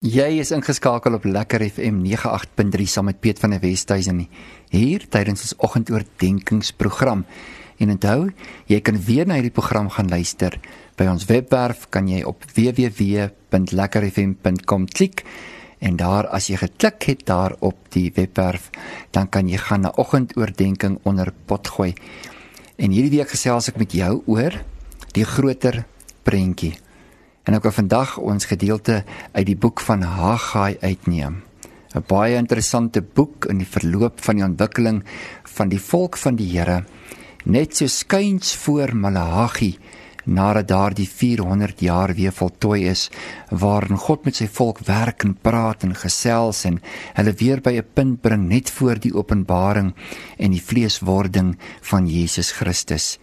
Jy is ingeskakel op Lekker FM 98.3 saam met Piet van der Westhuizen hier tydens ons oggendoordenkingsprogram. En onthou, jy kan weer na hierdie program gaan luister. By ons webwerf kan jy op www.lekkerfm.com klik en daar as jy geklik het daar op die webwerf, dan kan jy gaan na oggendoordenking onder pot gooi. En hierdie week gesels ek met jou oor die groter prentjie. En ek wil vandag ons gedeelte uit die boek van Haggai uitneem. 'n Baie interessante boek in die verloop van die ontwikkeling van die volk van die Here, net so skuins voor Maleagi nadat daardie 400 jaar weer voltooi is waarin God met sy volk werk en praat en gesels en hulle weer by 'n punt bring net voor die openbaring en die vleeswording van Jesus Christus.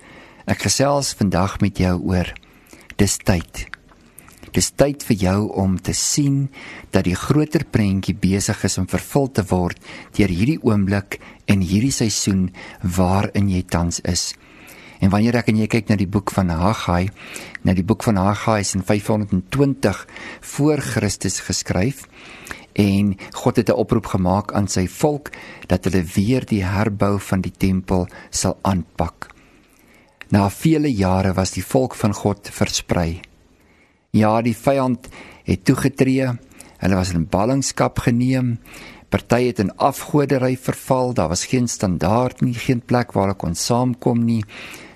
Ek gesels vandag met jou oor dis tyd Dis tyd vir jou om te sien dat die groter prentjie besig is om vervul te word deur hierdie oomblik en hierdie seisoen waarin jy tans is. En wanneer ek en jy kyk na die boek van Haggai, na die boek van Haggai is in 520 voor Christus geskryf en God het 'n oproep gemaak aan sy volk dat hulle weer die herbou van die tempel sal aanpak. Na vele jare was die volk van God versprei. Ja, die vyand het toegetree. Hulle was in ballingskap geneem. Party het in afgodery verval. Daar was geen standaard nie, geen plek waar hulle kon saamkom nie.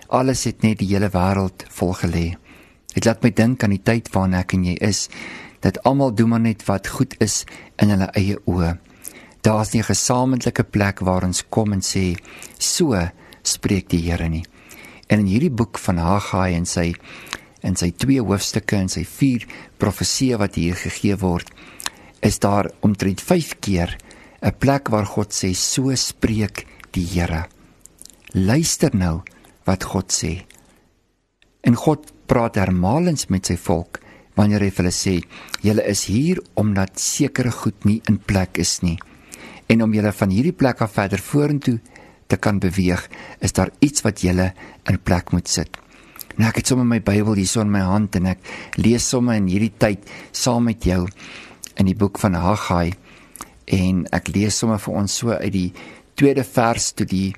Alles het net die hele wêreld vol gelê. Dit laat my dink aan die tyd waarin ek en jy is, dat almal doen maar net wat goed is in hulle eie oë. Daar's nie 'n gesamentlike plek waar ons kom en sê, "So spreek die Here nie." En in hierdie boek van Haggai en sy in sy twee hoofstukke en sy vier profeseë wat hier gegee word, is daar omtrent 5 keer 'n plek waar God sê so spreek die Here. Luister nou wat God sê. En God praat hermalens met sy volk wanneer hy vir hulle sê: "Julle is hier omdat sekere goed nie in plek is nie. En om julle van hierdie plek af verder vorentoe te kan beweeg, is daar iets wat julle in plek moet sit." Nou ek het sommer my Bybel hier so in my hand en ek lees sommer in hierdie tyd saam met jou in die boek van Haggai en ek lees sommer vir ons so uit die tweede vers toe die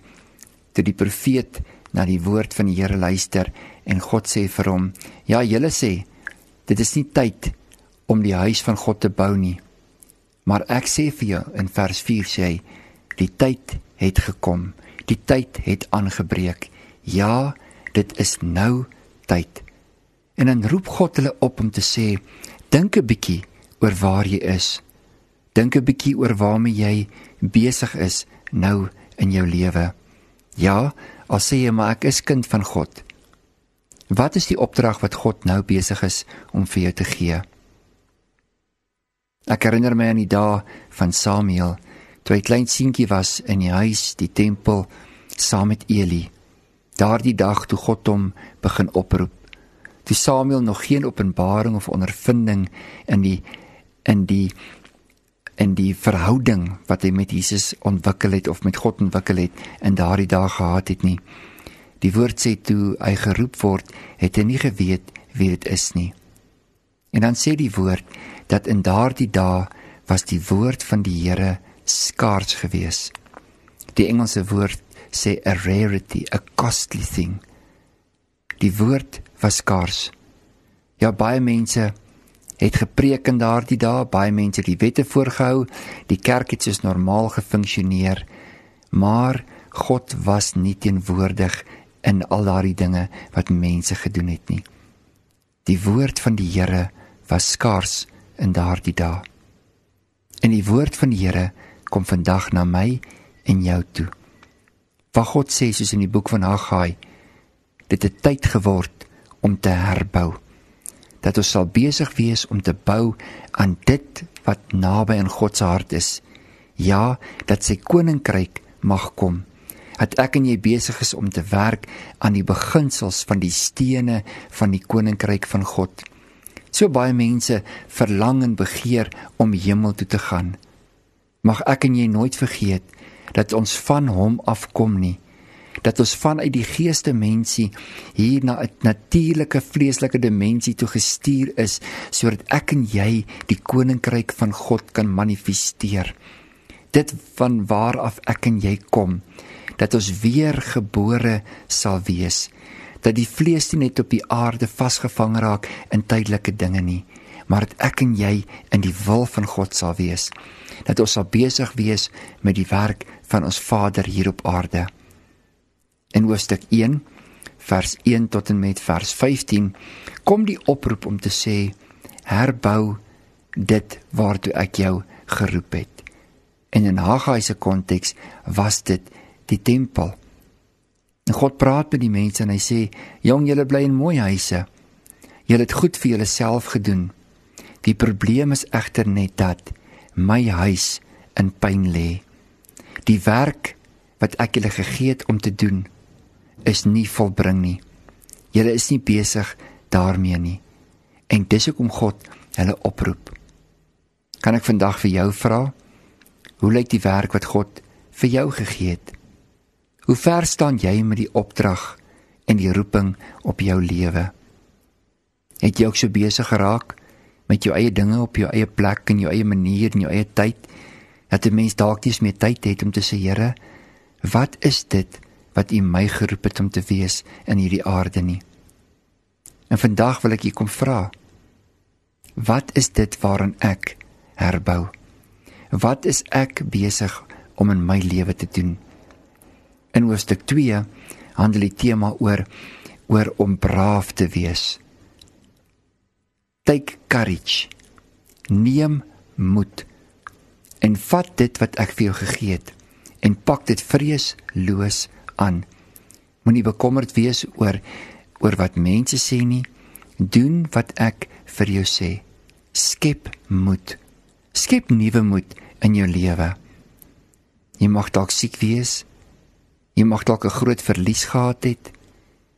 toe die profeet na die woord van die Here luister en God sê vir hom: "Ja, julle sê dit is nie tyd om die huis van God te bou nie. Maar ek sê vir jou in vers 4 sê hy: die tyd het gekom. Die tyd het aangebreek. Ja, dit is nou tyd. En dan roep God hulle op om te sê: Dink 'n bietjie oor waar jy is. Dink 'n bietjie oor waarmee jy besig is nou in jou lewe. Ja, al sê jy maar ek is kind van God. Wat is die opdrag wat God nou besig is om vir jou te gee? Ek herinner my aan die dae van Samuel, toe hy klein seentjie was in die huis, die tempel, saam met Eli daardie dag toe God hom begin oproep. Toe Samuel nog geen openbaring of ondervinding in die in die in die verhouding wat hy met Jesus ontwikkel het of met God ontwikkel het in daardie dag gehad het nie. Die woord sê toe hy geroep word, het hy nie geweet wie dit is nie. En dan sê die woord dat in daardie dae was die woord van die Here skaars gewees. Die Engelse woord sê a rarity, a costly thing. Die woord was skaars. Ja baie mense het gepreek in daardie dae, baie mense die wette voorgehou, die kerk het soos normaal gefunksioneer, maar God was nie teenwoordig in al daardie dinge wat mense gedoen het nie. Die woord van die Here was skaars in daardie dae. En die woord van die Here kom vandag na my en jou toe wat God sê soos in die boek van Haggai dit het tyd geword om te herbou. Dat ons sal besig wees om te bou aan dit wat naby aan God se hart is. Ja dat sy koninkryk mag kom. Dat ek en jy besig is om te werk aan die beginsels van die stene van die koninkryk van God. So baie mense verlang en begeer om hemel toe te gaan. Mag ek en jy nooit vergeet dat ons van hom afkom nie dat ons vanuit die geeste mensie hier na 'n natuurlike vleeslike dimensie toe gestuur is sodat ek en jy die koninkryk van God kan manifesteer. Dit van waar af ek en jy kom, dat ons weer gebore sal wees, dat die vlees nie net op die aarde vasgevang raak in tydelike dinge nie, maar dat ek en jy in die wil van God sal wees, dat ons sal besig wees met die werk van ons Vader hier op aarde in hoofstuk 1 vers 1 tot en met vers 15 kom die oproep om te sê herbou dit waartoe ek jou geroep het. En in Haggai se konteks was dit die tempel. En God praat met die mense en hy sê: "Jong, julle bly in mooi huise. Julle het goed vir julleself gedoen. Die probleem is egter net dat my huis in pyn lê. Die werk wat ek julle gegee het om te doen, is nie volbring nie. Julle is nie besig daarmee nie. En dis hoekom God hulle oproep. Kan ek vandag vir jou vra? Hoe lyk die werk wat God vir jou gegee het? Hoe ver staan jy met die opdrag en die roeping op jou lewe? Het jy ook so besig geraak met jou eie dinge op jou eie plek en jou eie manier en jou eie tyd dat 'n mens dalk nie meer tyd het om te sê Here, wat is dit wat U my geroep het om te wees in hierdie aarde nie. En vandag wil ek u kom vra. Wat is dit waaraan ek herbou? Wat is ek besig om in my lewe te doen? In hoofstuk 2 handel die tema oor oor om braaf te wees. Take courage. Neem moed en vat dit wat ek vir jou gegee het en pak dit vreesloos aan. Moenie bekommerd wees oor oor wat mense sê nie. Doen wat ek vir jou sê. Skep moed. Skep nuwe moed in jou lewe. Jy mag dalk siek wees. Jy mag dalk 'n groot verlies gehad het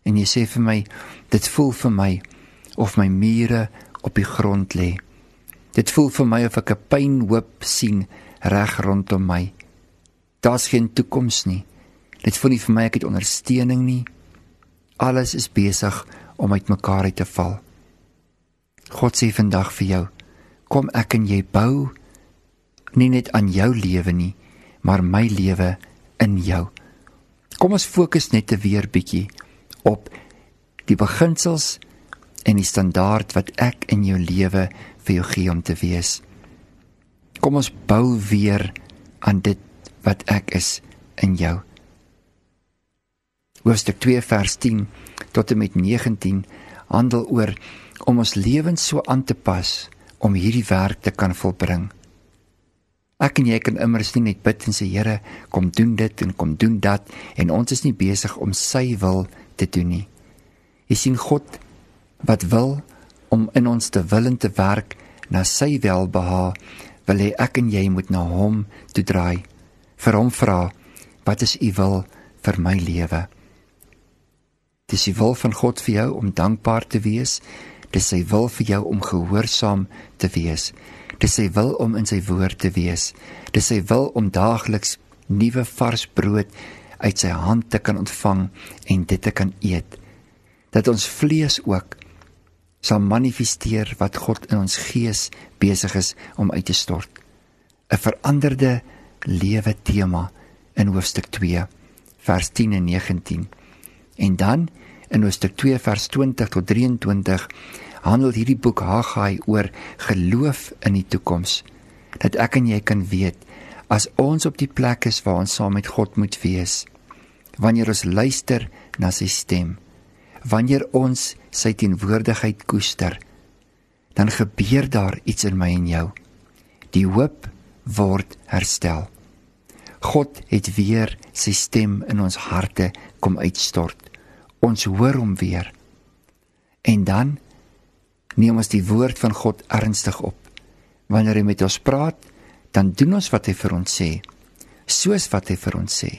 en jy sê vir my dit voel vir my of my mure op die grond lê. Dit voel vir my of ek 'n pynhoop sien reg rondom my. Daar's geen toekoms nie. Dit voel nie vir my ek het ondersteuning nie. Alles is besig om uitmekaar uit te val. God sê vandag vir jou, kom ek en jy bou nie net aan jou lewe nie, maar my lewe in jou. Kom ons fokus net te weer bietjie op die beginsels en die standaard wat ek in jou lewe vir jou gee om te wees. Kom ons bou weer aan dit wat ek is in jou hoofstuk 2 vers 10 tot en met 19 handel oor om ons lewens so aan te pas om hierdie werk te kan volbring. Ek en jy kan immers nie net bid en sê Here, kom doen dit en kom doen dat en ons is nie besig om sy wil te doen nie. Jy sien God wat wil om in ons te wil en te werk na sy welbehae, wil hy ek en jy moet na hom toe draai. Vir hom vra, wat is u wil vir my lewe? Dis die wil van God vir jou om dankbaar te wees. Dis sy wil vir jou om gehoorsaam te wees. Dis sy wil om in sy woord te wees. Dis sy wil om daagliks nuwe vars brood uit sy hand te kan ontvang en dit te kan eet. Dat ons vlees ook sal manifesteer wat God in ons gees besig is om uit te stort. 'n Veranderde lewe tema in hoofstuk 2 vers 10 en 19. En dan in hoofstuk 2 vers 20 tot 23 handel hierdie boek Haggai oor geloof in die toekoms. Dat ek en jy kan weet as ons op die plek is waar ons saam met God moet wees. Wanneer ons luister na sy stem, wanneer ons sy teenwoordigheid koester, dan gebeur daar iets in my en jou. Die hoop word herstel. God het weer sy stem in ons harte kom uitstort. Ons hoor hom weer. En dan neem ons die woord van God ernstig op. Wanneer hy met ons praat, dan doen ons wat hy vir ons sê, soos wat hy vir ons sê.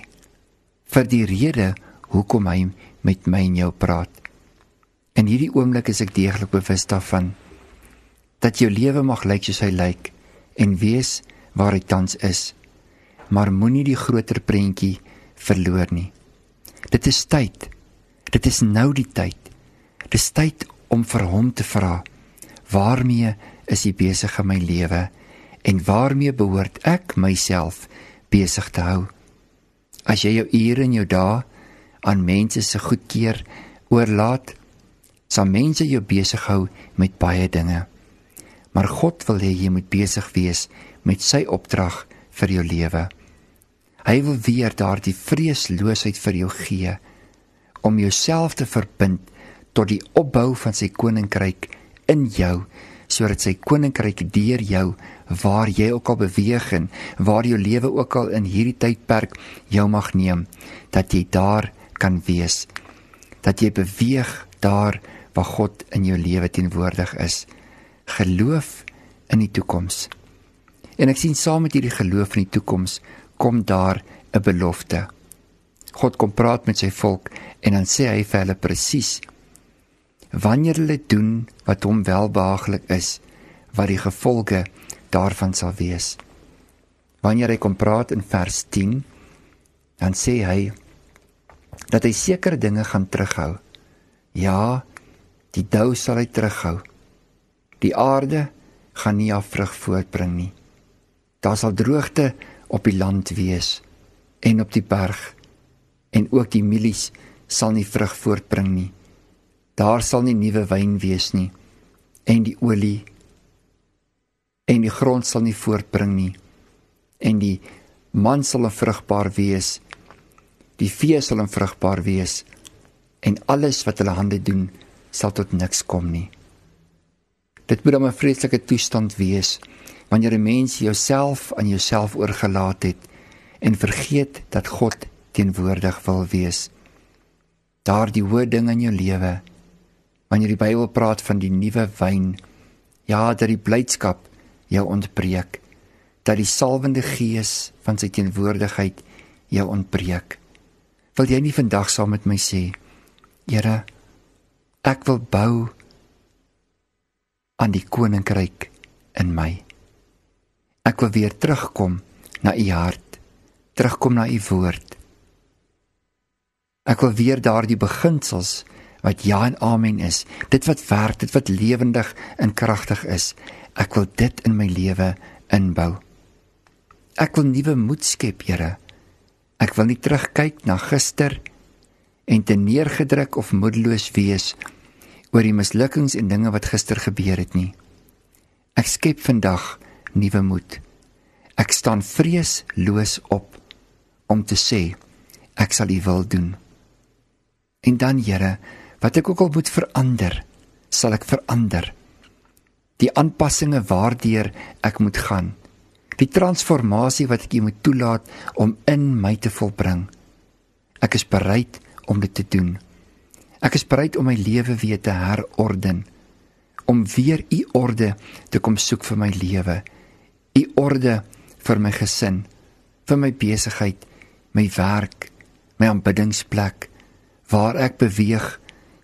Vir die rede hoekom hy met my en jou praat. In hierdie oomblik is ek deeglik bewus daarvan dat jou lewe mag lyk soos hy lyk en wees waar hy tans is maar moenie die groter prentjie verloor nie. Dit is tyd. Dit is nou die tyd. Dis tyd om vir hom te vra: Waarmee is U besig in my lewe en waarmee behoort ek myself besig te hou? As jy jou ure en jou dae aan mense se goedkeur oorlaat, sal mense jou besig hou met baie dinge. Maar God wil hê jy moet besig wees met sy opdrag vir jou lewe. Hy wil weer daardie vreesloosheid vir jou gee om jouself te verbind tot die opbou van sy koninkryk in jou sodat sy koninkryk deur jou waar jy ook al beweeg en waar jou lewe ook al in hierdie tydperk jou mag neem dat jy daar kan wees dat jy beweeg daar waar God in jou lewe teenwoordig is. Geloof in die toekoms. En ek sien saam met hierdie geloof in die toekoms kom daar 'n belofte. God kom praat met sy volk en dan sê hy vir hulle presies wanneer hulle doen wat hom welbehaaglik is wat die gevolge daarvan sal wees. Wanneer hy kom praat in vers 10 dan sê hy dat hy sekere dinge gaan terughou. Ja die dou sal hy terughou. Die aarde gaan nie af vrug voortbring nie. Daar sal droogte op die land wees en op die berg en ook die mielies sal nie vrug voortbring nie. Daar sal nie nuwe wyn wees nie en die olie en die grond sal nie voortbring nie en die man sal onvrugbaar wees die vee sal onvrugbaar wees en alles wat hulle hande doen sal tot niks kom nie dit moet 'n vreeslike toestand wees wanneer 'n mens jouself aan jouself oorgelaat het en vergeet dat God teenwoordig wil wees daardie hoë ding in jou lewe wanneer die Bybel praat van die nuwe wyn, ja, dat die blydskap jou ontbreek, dat die salwende gees van sy teenwoordigheid jou ontbreek. Wil jy nie vandag saam met my sê, Here, ek wil bou aan die koninkryk in my. Ek wil weer terugkom na u hart, terugkom na u woord. Ek wil weer daardie beginsels wat ja en amen is. Dit wat werk, dit wat lewendig en kragtig is. Ek wil dit in my lewe inbou. Ek wil nuwe moed skep, Here. Ek wil nie terugkyk na gister en te neergedruk of moedeloos wees oor die mislukkings en dinge wat gister gebeur het nie. Ek skep vandag nuwe moed. Ek staan vreesloos op om te sê ek sal U wil doen. En dan Here, wat ek ook al moet verander, sal ek verander. Die aanpassinge waardeur ek moet gaan. Die transformasie wat ek moet toelaat om in my te volbring. Ek is bereid om dit te doen. Ek is bereid om my lewe weer te herorden om weer u orde te kom soek vir my lewe. U orde vir my gesin, vir my besigheid, my werk, my aanbiddingsplek waar ek beweeg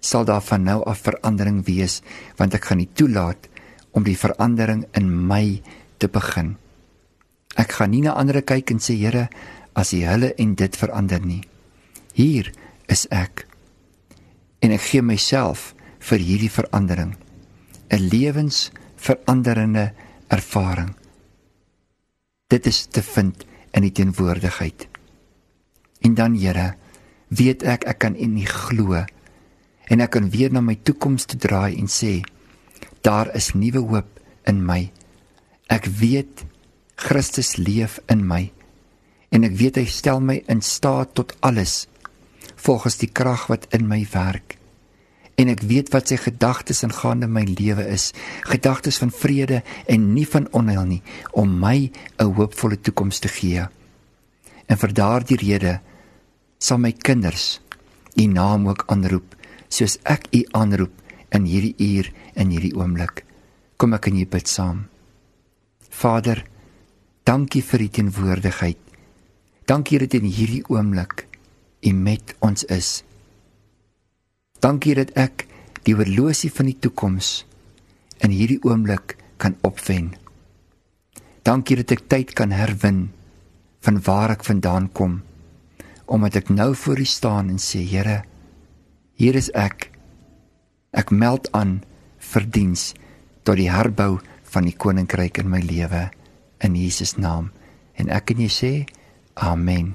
sal daar van nou af verandering wees want ek gaan nie toelaat om die verandering in my te begin. Ek gaan nie na ander kyk en sê Here, as U hulle en dit verander nie. Hier is ek. En ek gee myself vir hierdie verandering. 'n Lewensveranderende ervaring. Dit is te vind in die teenwoordigheid. En dan Here, weet ek ek kan in U glo en ek kan weer na my toekoms toe draai en sê daar is nuwe hoop in my. Ek weet Christus leef in my en ek weet hy stel my in staat tot alles volgens die krag wat in my werk. En ek weet wat sy gedagtes in gaande my lewe is, gedagtes van vrede en nie van onheil nie, om my 'n hoopvolle toekoms te gee. En vir daardie rede sal my kinders u naam ook aanroep soos ek u aanroep in hierdie uur en hierdie oomblik. Kom ek in u bid saam. Vader, dankie vir u teenwoordigheid. Dankie dat in hierdie oomblik u met ons is. Dankie dat ek die horlosie van die toekoms in hierdie oomblik kan opwen. Dankie dat ek tyd kan herwin van waar ek vandaan kom omdat ek nou voor U staan en sê Here, hier is ek. Ek meld aan vir diens tot die herbou van die koninkryk in my lewe in Jesus naam. En ek en jy sê amen.